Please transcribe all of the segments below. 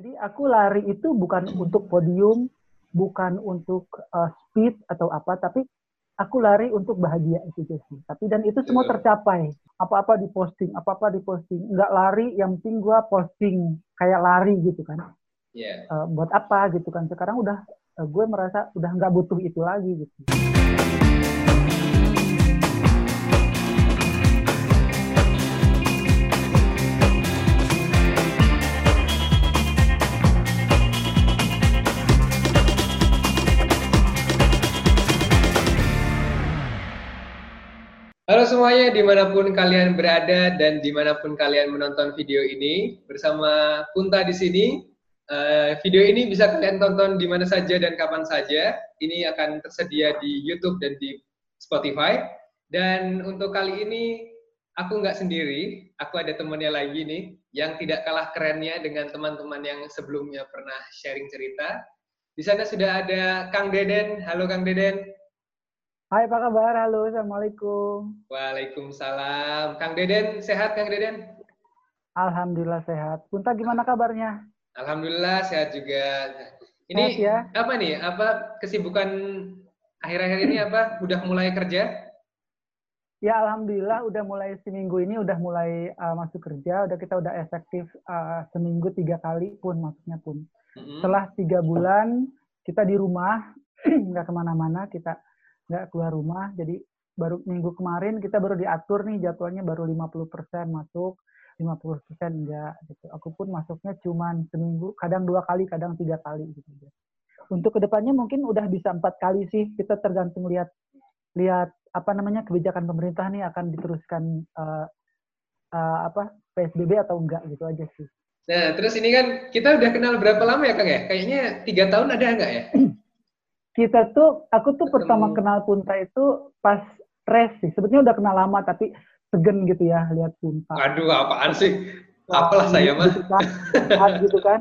Jadi aku lari itu bukan untuk podium, bukan untuk uh, speed atau apa, tapi aku lari untuk bahagia itu sih. Tapi dan itu semua tercapai. Apa-apa diposting, apa-apa diposting. Enggak lari, yang penting gua posting kayak lari gitu kan. Yeah. Uh, buat apa gitu kan? Sekarang udah uh, gue merasa udah nggak butuh itu lagi gitu. Halo semuanya, di mana pun kalian berada dan di mana pun kalian menonton video ini, bersama Punta di sini. Uh, video ini bisa kalian tonton di mana saja dan kapan saja. Ini akan tersedia di YouTube dan di Spotify. Dan untuk kali ini, aku nggak sendiri, aku ada temannya lagi nih, yang tidak kalah kerennya dengan teman-teman yang sebelumnya pernah sharing cerita. Di sana sudah ada Kang Deden. Halo Kang Deden. Hai, apa kabar? Halo, Assalamualaikum. Waalaikumsalam. Kang Deden, sehat Kang Deden? Alhamdulillah sehat. Punta gimana kabarnya? Alhamdulillah sehat juga. Ini sehat ya? apa nih? Apa kesibukan akhir-akhir ini apa? Udah mulai kerja? Ya, alhamdulillah udah mulai seminggu ini udah mulai uh, masuk kerja. Udah kita udah efektif uh, seminggu tiga kali pun maksudnya pun. Mm -hmm. Setelah tiga bulan kita di rumah nggak ke mana-mana kita nggak keluar rumah. Jadi baru minggu kemarin kita baru diatur nih jadwalnya baru 50% masuk, 50% enggak gitu. Aku pun masuknya cuman seminggu, kadang dua kali, kadang tiga kali gitu. Untuk ke depannya mungkin udah bisa empat kali sih. Kita tergantung lihat lihat apa namanya kebijakan pemerintah nih akan diteruskan uh, uh, apa PSBB atau enggak gitu aja sih. Nah, terus ini kan kita udah kenal berapa lama ya Kang ya? Kayaknya tiga tahun ada enggak ya? kita tuh aku tuh Ketemu. pertama kenal Punta itu pas res sih. Sebetulnya udah kenal lama tapi segen gitu ya lihat Punta. Aduh, apaan sih? Apalah saya mah. Gitu kan, gitu kan.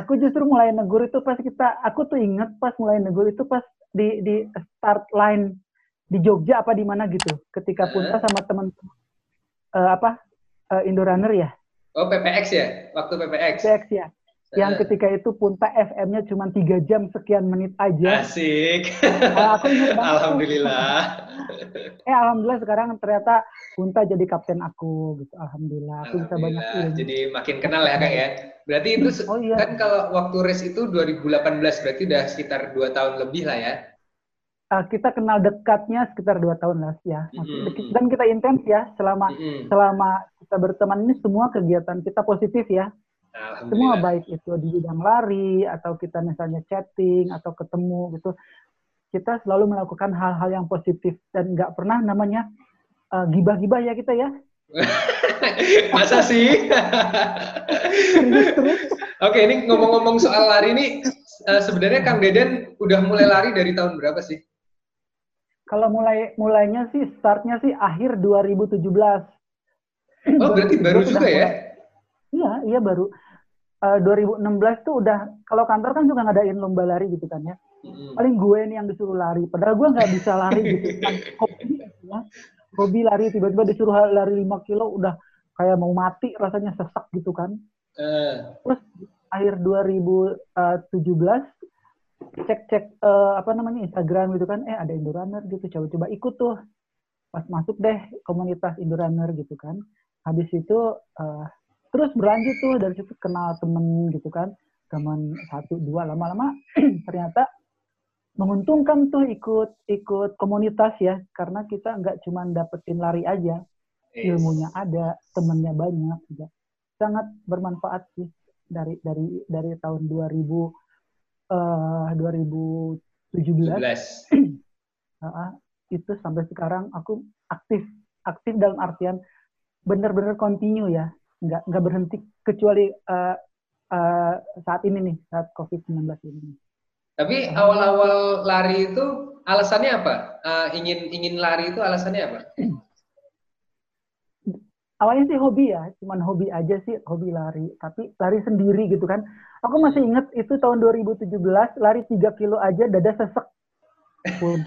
Aku justru mulai negur itu pas kita, aku tuh inget pas mulai negur itu pas di di start line di Jogja apa di mana gitu. Ketika Punta sama teman uh, apa uh, Indorunner ya. Oh PPX ya, waktu PPX. PPX ya yang ketika itu punta FM-nya cuma tiga jam sekian menit aja. Asik. Nah, aku Alhamdulillah. eh alhamdulillah sekarang ternyata punta jadi kapten aku gitu. Alhamdulillah. Aku bisa banyak ilmu. Jadi makin kenal ya kak ya. Berarti itu oh, iya. kan kalau waktu race itu 2018 berarti udah sekitar dua tahun lebih lah ya. Uh, kita kenal dekatnya sekitar dua tahun lah ya. Mm -hmm. Dan kita intens ya selama mm -hmm. selama kita berteman ini semua kegiatan kita positif ya semua baik itu di bidang lari atau kita misalnya chatting atau ketemu gitu. Kita selalu melakukan hal-hal yang positif dan nggak pernah namanya uh, gibah-gibah ya kita ya. Masa sih? Oke, ini ngomong-ngomong soal lari ini uh, sebenarnya Kang Deden udah mulai lari dari tahun berapa sih? Kalau mulai mulainya sih startnya sih akhir 2017. Oh, berarti baru juga ya? Iya, iya baru uh, 2016 tuh udah kalau kantor kan juga ngadain lomba lari gitu kan ya. Hmm. Paling gue nih yang disuruh lari. Padahal gue nggak bisa lari gitu kan. Hobi ya. Hobi lari tiba-tiba disuruh lari 5 kilo udah kayak mau mati rasanya sesak gitu kan. Uh. Terus akhir 2017 cek-cek uh, apa namanya Instagram gitu kan, eh ada Indorunner gitu, coba-coba ikut tuh. Pas masuk deh komunitas Indorunner gitu kan. Habis itu uh, terus berlanjut tuh dari situ kenal temen gitu kan teman satu dua lama-lama ternyata menguntungkan tuh ikut ikut komunitas ya karena kita nggak cuma dapetin lari aja ilmunya ada temennya banyak juga. Sangat bermanfaat sih dari dari dari tahun 2000 uh, 2017 uh, itu sampai sekarang aku aktif aktif dalam artian benar-benar continue ya nggak nggak berhenti kecuali uh, uh, saat ini nih saat COVID-19 ini. Tapi awal-awal lari itu alasannya apa? Uh, ingin ingin lari itu alasannya apa? Awalnya sih hobi ya, cuman hobi aja sih, hobi lari. Tapi lari sendiri gitu kan. Aku masih inget itu tahun 2017, lari 3 kilo aja dada sesek. Pun.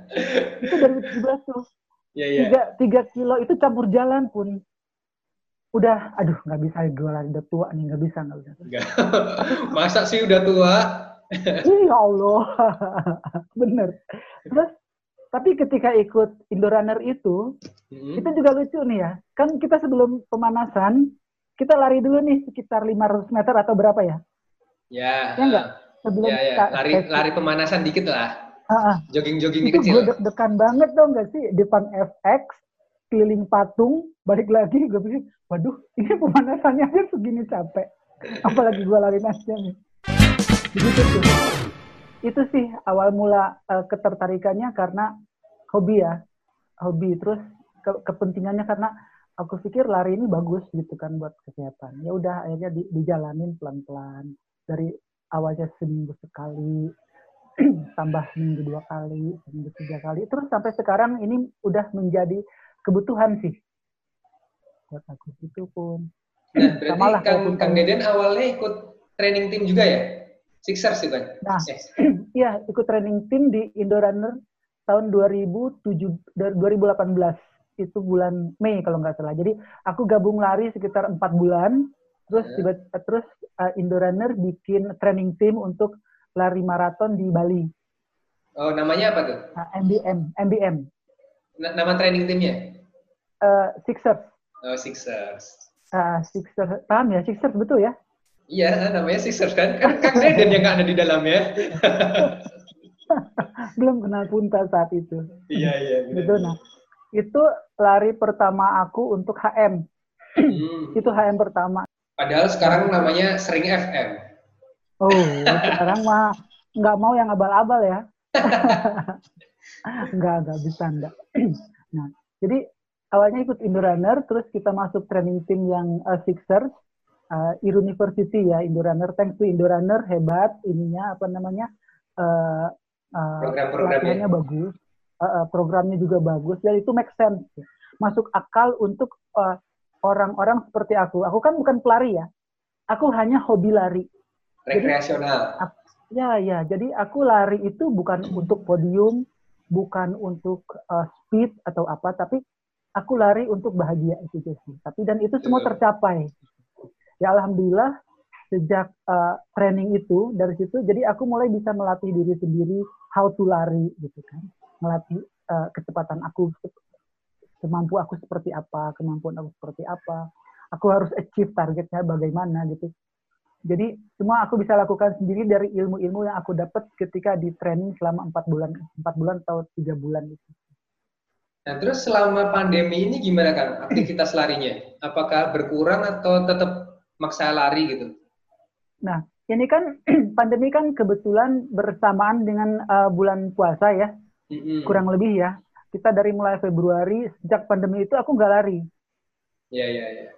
itu 2017 tuh. Yeah, yeah. 3, 3 kilo itu campur jalan pun udah aduh nggak bisa gue lari udah tua nih nggak bisa nggak bisa. Masa sih udah tua? Iya Allah. Bener. Terus tapi ketika ikut Indorunner itu hmm. itu juga lucu nih ya. Kan kita sebelum pemanasan kita lari dulu nih sekitar 500 meter atau berapa ya? Ya ya enggak sebelum ya, ya. lari lari pemanasan dikit lah. Uh, jogging-jogging kecil. gue deg-degan banget dong gak sih? Depan FX keliling patung balik lagi gue pikir waduh ini pemanasannya aja segini capek. Apalagi gue lari nih. Begitu tuh itu sih awal mula uh, ketertarikannya karena hobi ya. Hobi terus ke kepentingannya karena aku pikir lari ini bagus gitu kan buat kesehatan. Ya udah akhirnya di, dijalanin pelan pelan dari awalnya seminggu sekali tambah seminggu dua kali seminggu tiga kali. Terus sampai sekarang ini udah menjadi kebutuhan sih buat aku itu pun. Nah, berarti Samalah Kang, Kang Deden awalnya ikut training tim juga ya? Sixers sih, Bang? Nah, iya, ikut training tim di Indorunner tahun 2007, 2018. Itu bulan Mei kalau nggak salah. Jadi aku gabung lari sekitar empat bulan. Terus tiba yeah. terus uh, Indorunner bikin training tim untuk lari maraton di Bali. Oh, namanya apa tuh? Nah, MBM, MBM. N nama training timnya? Uh, Sixers. Oh, Sixers. Uh, Sixers, paham ya? Sixers betul ya? Iya, namanya Sixers kan. Kan Kang Deden yang nggak ada di dalamnya. Belum kenal Punta saat itu. Iya, iya. Gitu, nah. Itu lari pertama aku untuk HM. Hmm. itu HM pertama. Padahal sekarang namanya sering FM. Oh, sekarang mah nggak mau yang abal-abal ya. nggak, nggak bisa, nggak. nah, jadi awalnya ikut Indorunner, terus kita masuk training team yang uh, Sixers, uh, University ya, Indorunner. Thanks to Indorunner, hebat ininya, apa namanya, uh, uh, program-programnya bagus, uh, uh, programnya juga bagus, dan itu make sense. Masuk akal untuk orang orang-orang seperti aku. Aku kan bukan pelari ya, aku hanya hobi lari. Rekreasional. Jadi, ya, ya. Jadi aku lari itu bukan untuk podium, bukan untuk uh, speed atau apa, tapi aku lari untuk bahagia itu sih. Tapi dan itu semua iya. tercapai. Ya alhamdulillah sejak uh, training itu dari situ jadi aku mulai bisa melatih diri sendiri how to lari gitu kan. Melatih uh, kecepatan aku semampu aku seperti apa, kemampuan aku seperti apa. Aku harus achieve targetnya bagaimana gitu. Jadi semua aku bisa lakukan sendiri dari ilmu-ilmu yang aku dapat ketika di training selama empat bulan, empat bulan atau tiga bulan itu. Nah, terus selama pandemi ini gimana kan aktivitas larinya? Apakah berkurang atau tetap maksa lari gitu? Nah, ini kan pandemi kan kebetulan bersamaan dengan uh, bulan puasa ya, mm-hmm. kurang lebih ya. Kita dari mulai Februari sejak pandemi itu aku nggak lari. Iya yeah, iya yeah, iya. Yeah.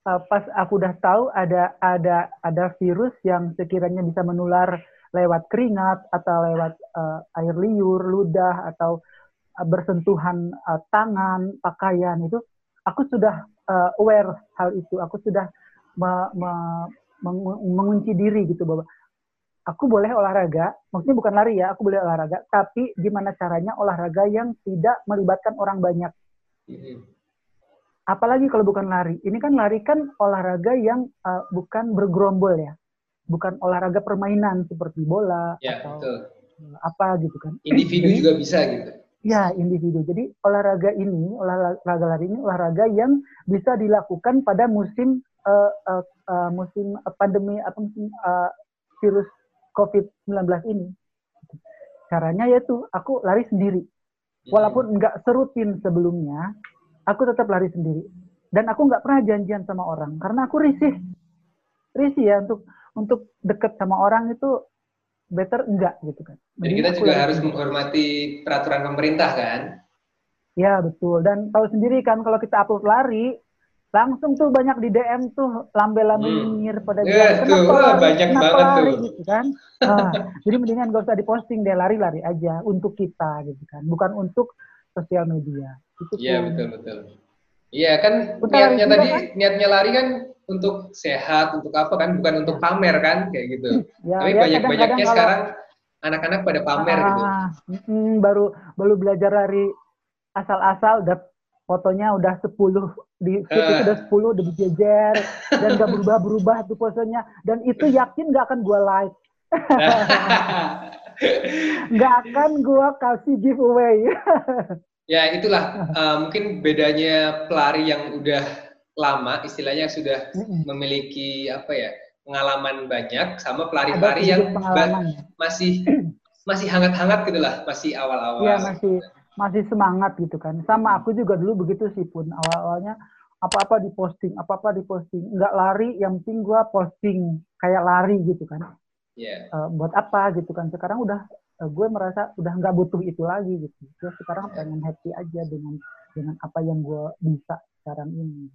Uh, pas aku udah tahu ada ada ada virus yang sekiranya bisa menular lewat keringat atau lewat uh, air liur, ludah atau bersentuhan uh, tangan, pakaian itu, aku sudah uh, aware hal itu. Aku sudah me, me, meng, mengunci diri gitu bahwa aku boleh olahraga, maksudnya bukan lari ya, aku boleh olahraga, tapi gimana caranya olahraga yang tidak melibatkan orang banyak. Mm-hmm. Apalagi kalau bukan lari. Ini kan lari kan olahraga yang uh, bukan bergerombol ya, bukan olahraga permainan seperti bola ya, atau betul. apa gitu kan. Individu juga bisa gitu. Ya, individu. Jadi olahraga ini, olahraga lari ini olahraga yang bisa dilakukan pada musim uh, uh, uh, musim pandemi atau musim uh, virus COVID-19 ini. Caranya yaitu aku lari sendiri. Hmm. Walaupun nggak serutin sebelumnya, aku tetap lari sendiri. Dan aku nggak pernah janjian sama orang karena aku risih. Risih ya untuk untuk deket sama orang itu better enggak gitu kan. Jadi kita juga harus menghormati peraturan pemerintah kan? Ya betul. Dan tahu sendiri kan kalau kita upload lari, langsung tuh banyak di DM tuh lambe-lambe hmm. nyinyir pada dia. Ya, tuh, lari, banyak banget lari, tuh. Gitu kan. Nah, jadi mendingan gak usah diposting deh, lari-lari aja untuk kita gitu kan. Bukan untuk sosial media. Iya betul betul. Iya kan niatnya tadi kan? niatnya lari kan untuk sehat, untuk apa kan, bukan untuk pamer kan, kayak gitu. Ya, Tapi ya, banyak-banyaknya sekarang anak-anak pada pamer ah, gitu. Hmm, baru baru belajar dari asal-asal, udah fotonya udah 10 di itu udah 10 udah dijejer dan gak berubah-berubah tuh posenya dan itu yakin gak akan gue like. Nggak akan gue kasih giveaway. Ya itulah. Uh, mungkin bedanya pelari yang udah lama istilahnya sudah memiliki apa ya pengalaman banyak sama pelari-pelari yang masih masih hangat-hangat gitulah masih awal-awal ya masih masih semangat gitu kan. Sama aku juga dulu begitu sih pun awal-awalnya apa-apa diposting, apa-apa diposting. Nggak lari, yang penting gue posting kayak lari gitu kan. Yeah. Iya. Uh, buat apa gitu kan. Sekarang udah uh, gue merasa udah nggak butuh itu lagi gitu. Gue sekarang yeah. pengen happy aja dengan dengan apa yang gue bisa sekarang ini.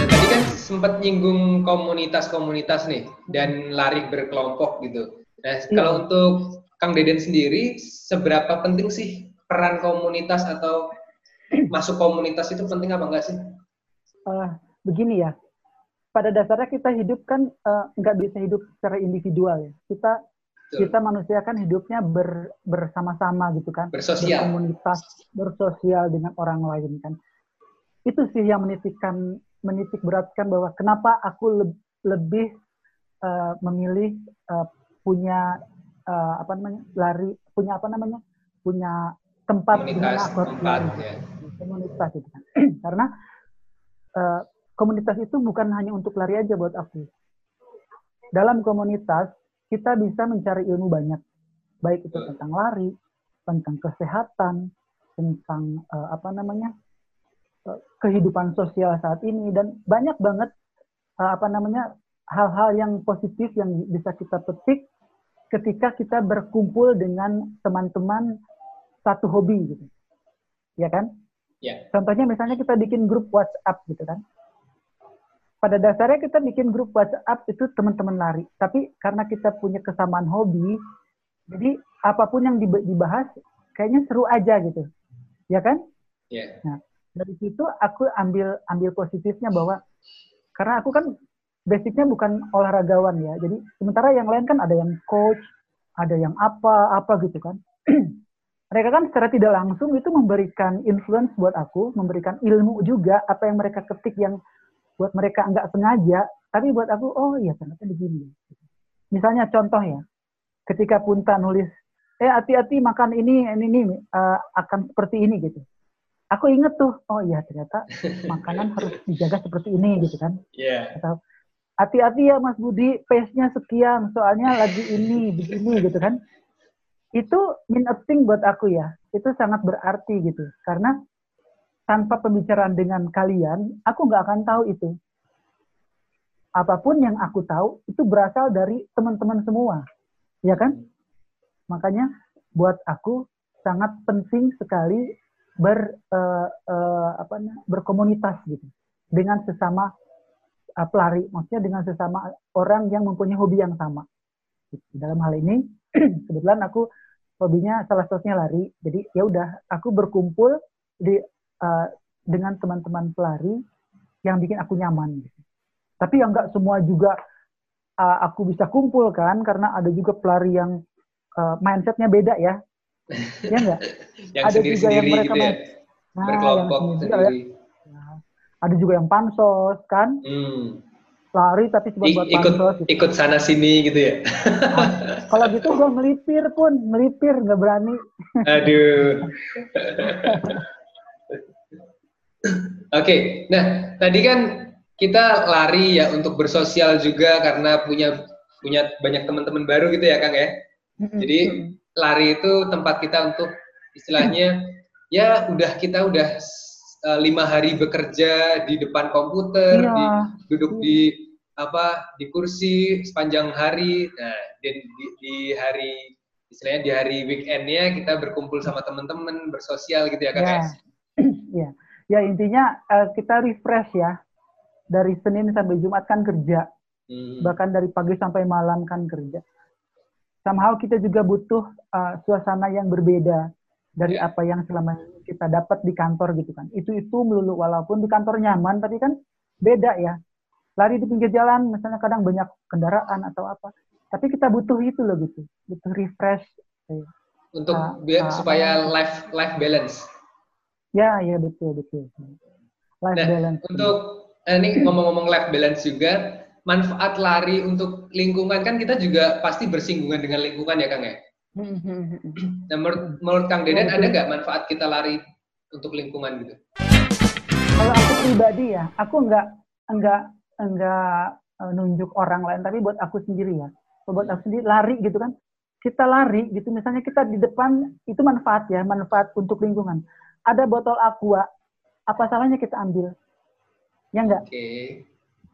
Nah, tadi kan sempat nyinggung komunitas-komunitas nih dan lari berkelompok gitu. Nah, yeah. kalau untuk Kang Deden sendiri, seberapa penting sih peran komunitas atau masuk komunitas itu penting apa enggak sih? Uh, begini ya, pada dasarnya kita hidup kan uh, nggak bisa hidup secara individual ya. Kita Betul. kita manusia kan hidupnya ber, bersama-sama gitu kan, bersosial, komunitas, bersosial dengan orang lain kan. Itu sih yang menitikkan menitik beratkan bahwa kenapa aku le lebih uh, memilih uh, punya uh, apa namanya lari punya apa namanya punya tempat komunitas, tempat, ya. komunitas itu kan. Karena uh, komunitas itu bukan hanya untuk lari aja buat aku. Dalam komunitas kita bisa mencari ilmu banyak, baik itu tentang lari, tentang kesehatan, tentang uh, apa namanya uh, kehidupan sosial saat ini dan banyak banget uh, apa namanya hal-hal yang positif yang bisa kita petik ketika kita berkumpul dengan teman-teman satu hobi gitu. Ya kan? Ya. Contohnya misalnya kita bikin grup WhatsApp gitu kan. Pada dasarnya kita bikin grup WhatsApp itu teman-teman lari. Tapi karena kita punya kesamaan hobi, jadi apa pun yang dibahas kayaknya seru aja gitu. Ya kan? Yeah. Nah, dari situ aku ambil ambil positifnya bahwa karena aku kan basicnya bukan olahragawan ya. Jadi sementara yang lain kan ada yang coach, ada yang apa apa gitu kan. mereka kan secara tidak langsung itu memberikan influence buat aku, memberikan ilmu juga apa yang mereka ketik yang buat mereka nggak sengaja, tapi buat aku oh iya ternyata begini. Misalnya contoh ya, ketika Punta nulis, eh hati-hati makan ini ini ini uh, akan seperti ini gitu. Aku inget tuh, oh iya ternyata makanan harus dijaga seperti ini gitu kan. Iya. Yeah. hati-hati ya Mas Budi, pace-nya sekian, soalnya lagi ini begini gitu kan itu thing buat aku ya. Itu sangat berarti gitu. Karena tanpa pembicaraan dengan kalian, aku nggak akan tahu itu. Apa pun yang aku tahu, itu berasal dari teman-teman semua. Ya kan? Makanya buat aku sangat penting sekali ber uh, uh, apa berkomunitas gitu dengan sesama uh, pelari maksudnya dengan sesama orang yang mempunyai hobi yang sama dalam hal ini kebetulan aku hobinya salah satunya lari. Jadi ya udah, aku berkumpul di uh, dengan teman-teman pelari yang bikin aku nyaman. Gitu. Tapi yang nggak semua juga uh, aku bisa kumpul kan, karena ada juga pelari yang uh, mindsetnya beda ya. ya enggak? yang ada sendiri, juga yang mereka gitu ya? nah, berkelompok yang sendiri. Ya. sendiri. Nah, ada juga yang pansos kan. Hmm lari tapi cuma buat ikut pansos, gitu. ikut sana sini gitu ya nah, kalau gitu gue melipir pun melipir nggak berani aduh oke okay. nah tadi kan kita lari ya untuk bersosial juga karena punya punya banyak teman-teman baru gitu ya kang ya jadi lari itu tempat kita untuk istilahnya ya udah kita udah uh, lima hari bekerja di depan komputer, iya. di, duduk di apa di kursi sepanjang hari. Nah, dan di, di hari istilahnya di hari weekendnya kita berkumpul sama teman-teman bersosial gitu ya kan? Ya, ya. ya intinya uh, kita refresh ya dari Senin sampai Jumat kan kerja, hmm. bahkan dari pagi sampai malam kan kerja. Somehow kita juga butuh uh, suasana yang berbeda dari yeah. apa yang selama ini kita dapat di kantor gitu kan. Itu itu melulu walaupun di kantor nyaman tapi kan beda ya. Lari di pinggir jalan misalnya kadang banyak kendaraan atau apa. Tapi kita butuh itu loh gitu. Butuh refresh. Untuk uh, uh, supaya life life balance. Ya, ya betul betul. Life nah, balance. Untuk eh, ini ngomong-ngomong life balance juga, manfaat lari untuk lingkungan kan kita juga pasti bersinggungan dengan lingkungan ya Kang ya. Nah menurut, menurut Kang Deden ada nggak manfaat kita lari untuk lingkungan gitu? Kalau aku pribadi ya, aku nggak nggak nggak uh, nunjuk orang lain, tapi buat aku sendiri ya. Buat aku sendiri lari gitu kan, kita lari gitu, misalnya kita di depan itu manfaat ya, manfaat untuk lingkungan ada botol aqua, apa salahnya kita ambil? Ya enggak? Okay.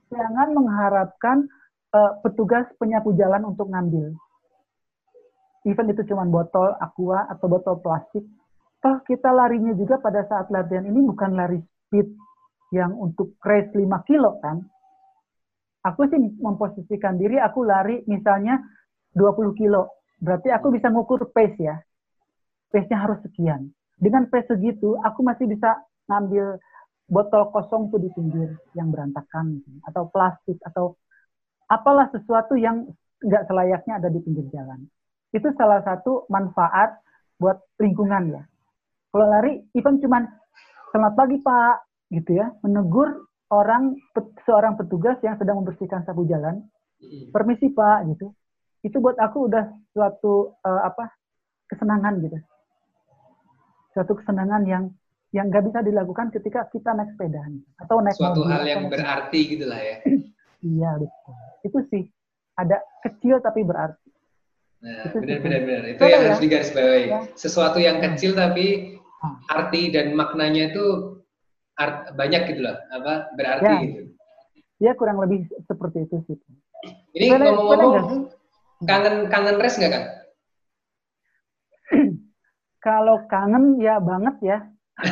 Jangan mengharapkan uh, petugas penyapu jalan untuk ngambil. Even itu cuma botol aqua atau botol plastik. Toh kita larinya juga pada saat latihan ini bukan lari speed yang untuk race 5 kilo kan. Aku sih memposisikan diri aku lari misalnya 20 kilo. Berarti aku bisa ngukur pace ya. Pace-nya harus sekian dengan pace segitu aku masih bisa ngambil botol kosong tuh di pinggir yang berantakan atau plastik atau apalah sesuatu yang nggak selayaknya ada di pinggir jalan. Itu salah satu manfaat buat lingkungan ya. Kalau lari, even cuman selamat pagi Pak, gitu ya, menegur orang seorang petugas yang sedang membersihkan sapu jalan, permisi Pak, gitu. Itu buat aku udah suatu uh, apa kesenangan gitu suatu kesenangan yang yang nggak bisa dilakukan ketika kita naik sepeda atau naik suatu mobil, hal yang berarti gitulah ya. Iya betul. Itu sih ada kecil tapi berarti. Nah benar benar benar. Itu yang ya. harus digarisbawahi. Ya. sesuatu yang kecil tapi ah. arti dan maknanya itu art, banyak gitu loh. Apa? Berarti ya. gitu. Ya kurang lebih seperti itu sih. Ini ngomong-ngomong kangen kangen res nggak kan kalau kangen ya banget ya.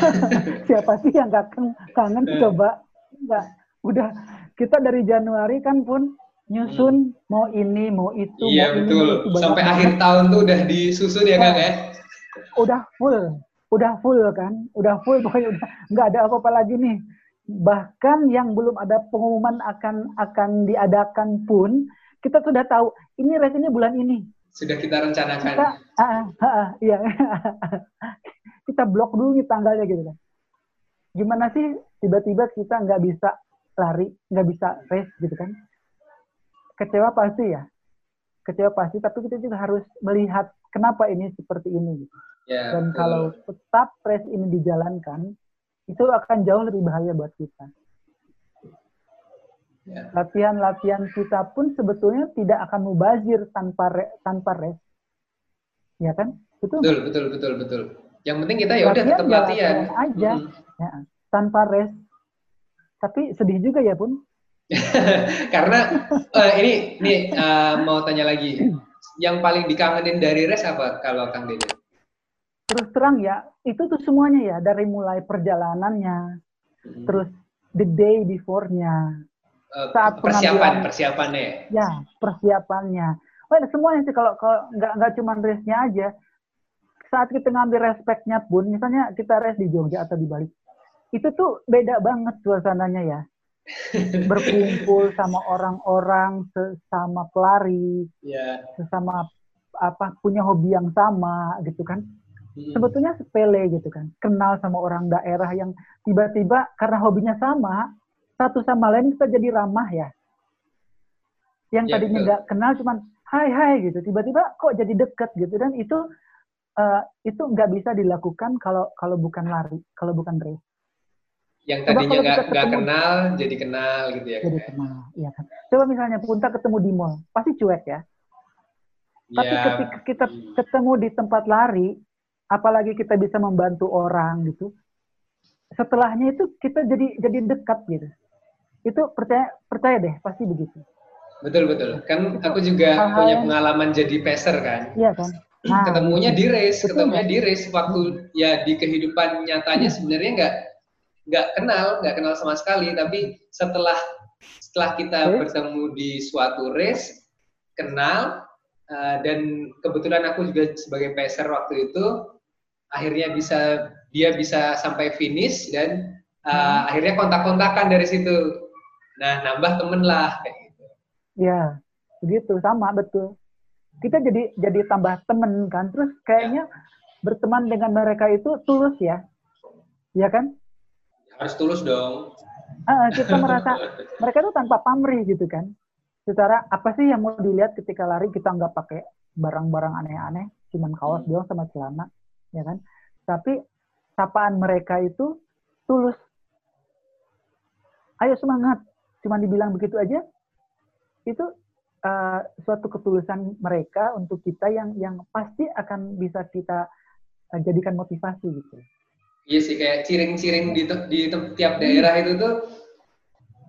Siapa sih yang gak kangen eh. coba? Enggak. Udah kita dari Januari kan pun nyusun hmm. mau ini mau itu iya mau betul ini, sampai akhir tahun tuh udah disusun ya kang ya udah full udah full kan udah full pokoknya udah nggak ada apa-apa lagi nih bahkan yang belum ada pengumuman akan akan diadakan pun kita sudah tahu ini race ini bulan ini sudah kita rencanakan. Kita, uh, uh, uh, iya. kita blok dulu nih tanggalnya gitu kan. Gimana sih tiba-tiba kita nggak bisa lari, nggak bisa race gitu kan? Kecewa pasti ya. Kecewa pasti, tapi kita juga harus melihat kenapa ini seperti ini gitu. Yeah, Dan betul. kalau tetap race ini dijalankan, itu akan jauh lebih bahaya buat kita. Ya. Latihan-latihan kita pun sebetulnya tidak akan mubazir tanpa re, tanpa rest. Ya kan? Betul. Betul, betul, betul, betul. Yang penting kita ya udah tetap latihan. latihan aja. Hmm. Ya, tanpa rest. Tapi sedih juga ya, Pun. Karena uh, ini ini uh, mau tanya lagi. Yang paling dikangenin dari rest apa kalau Kang Dede? Terus terang ya, itu tuh semuanya ya dari mulai perjalanannya, hmm. terus the day before-nya, Eh, saat persiapan persiapannya ya? Persiapannya. Oh semuanya sih kalau kalau nggak nggak cuma race-nya aja saat kita ngambil respectnya pun misalnya kita race di Jogja atau di Bali itu tuh beda banget suasananya ya. Berkumpul sama orang-orang sesama pelari yeah. sesama apa punya hobi yang sama gitu kan. Hmm. sebetulnya sepele gitu kan. Kenal sama orang daerah yang tiba-tiba karena hobinya sama satu sama lain kita jadi ramah ya. Yang ya, tadinya nggak kenal cuman hai hai gitu, tiba-tiba kok jadi deket gitu dan itu uh, itu nggak bisa dilakukan kalau kalau bukan lari, kalau bukan race. Yang tadinya nggak kenal jadi kenal gitu ya. Jadi kenal, iya kan. Coba misalnya Punta ketemu di mall, pasti cuek ya. Tapi ya. ketika kita ketemu di tempat lari, apalagi kita bisa membantu orang gitu, setelahnya itu kita jadi jadi dekat gitu itu percaya percaya deh pasti begitu. Betul betul. Kan aku juga Hal -hal punya pengalaman jadi peser kan. Iya kan? Nah, ketemunya di race ketemunya di race waktu ya di kehidupan nyatanya hmm. sebenarnya nggak nggak kenal nggak kenal sama sekali. Tapi setelah setelah kita okay. bertemu di suatu race kenal uh, dan kebetulan aku juga sebagai peser waktu itu akhirnya bisa dia bisa sampai finish dan uh, hmm. akhirnya kontak-kontakan dari situ Nah, nambah temen lah kayak gitu. Ya, begitu sama betul. Kita jadi jadi tambah temen kan. Terus kayaknya ya. berteman dengan mereka itu tulus ya. ya kan? Harus tulus dong. Uh, kita merasa mereka tuh tanpa pamrih gitu kan. Secara apa sih yang mau dilihat ketika lari kita nggak pakai barang-barang aneh-aneh, cuman kaos hmm. doang sama celana, ya kan? Tapi sapaan mereka itu tulus. Ayo semangat, cuman dibilang begitu aja, itu uh, suatu ketulusan mereka untuk kita yang yang pasti akan bisa kita uh, jadikan motivasi gitu. Iya sih kayak ciring-ciring di, di tiap daerah itu tuh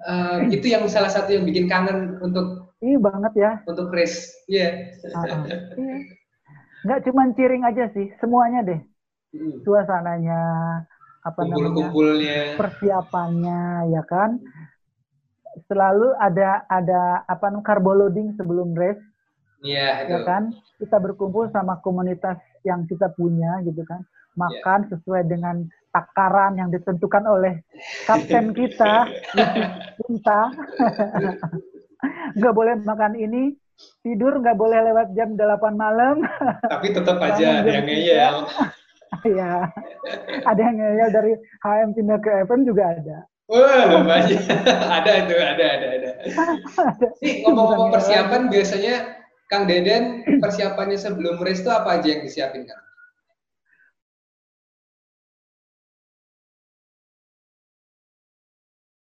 uh, itu yang salah satu yang bikin kangen untuk Iya banget ya. Untuk race, iya. Yeah. Uh, uh, iya. Nggak cuma ciring aja sih, semuanya deh. Hmm. Suasananya, apa Kumpul namanya, persiapannya, ya kan selalu ada ada apa namanya carbo loading sebelum race. Iya, yeah, ya kan? Kita berkumpul sama komunitas yang kita punya gitu kan. Makan yeah. sesuai dengan takaran yang ditentukan oleh kapten kita, kita. nggak boleh makan ini, tidur nggak boleh lewat jam 8 malam. Tapi tetap aja ada yang ngeyel. Iya. ada yang ngeyel dari HM pindah ke FM juga ada. Wah, banyak. ada itu, ada, ada, ada. Nih, ngomong-ngomong persiapan, biasanya Kang Deden persiapannya sebelum race itu apa aja yang disiapin, Kang?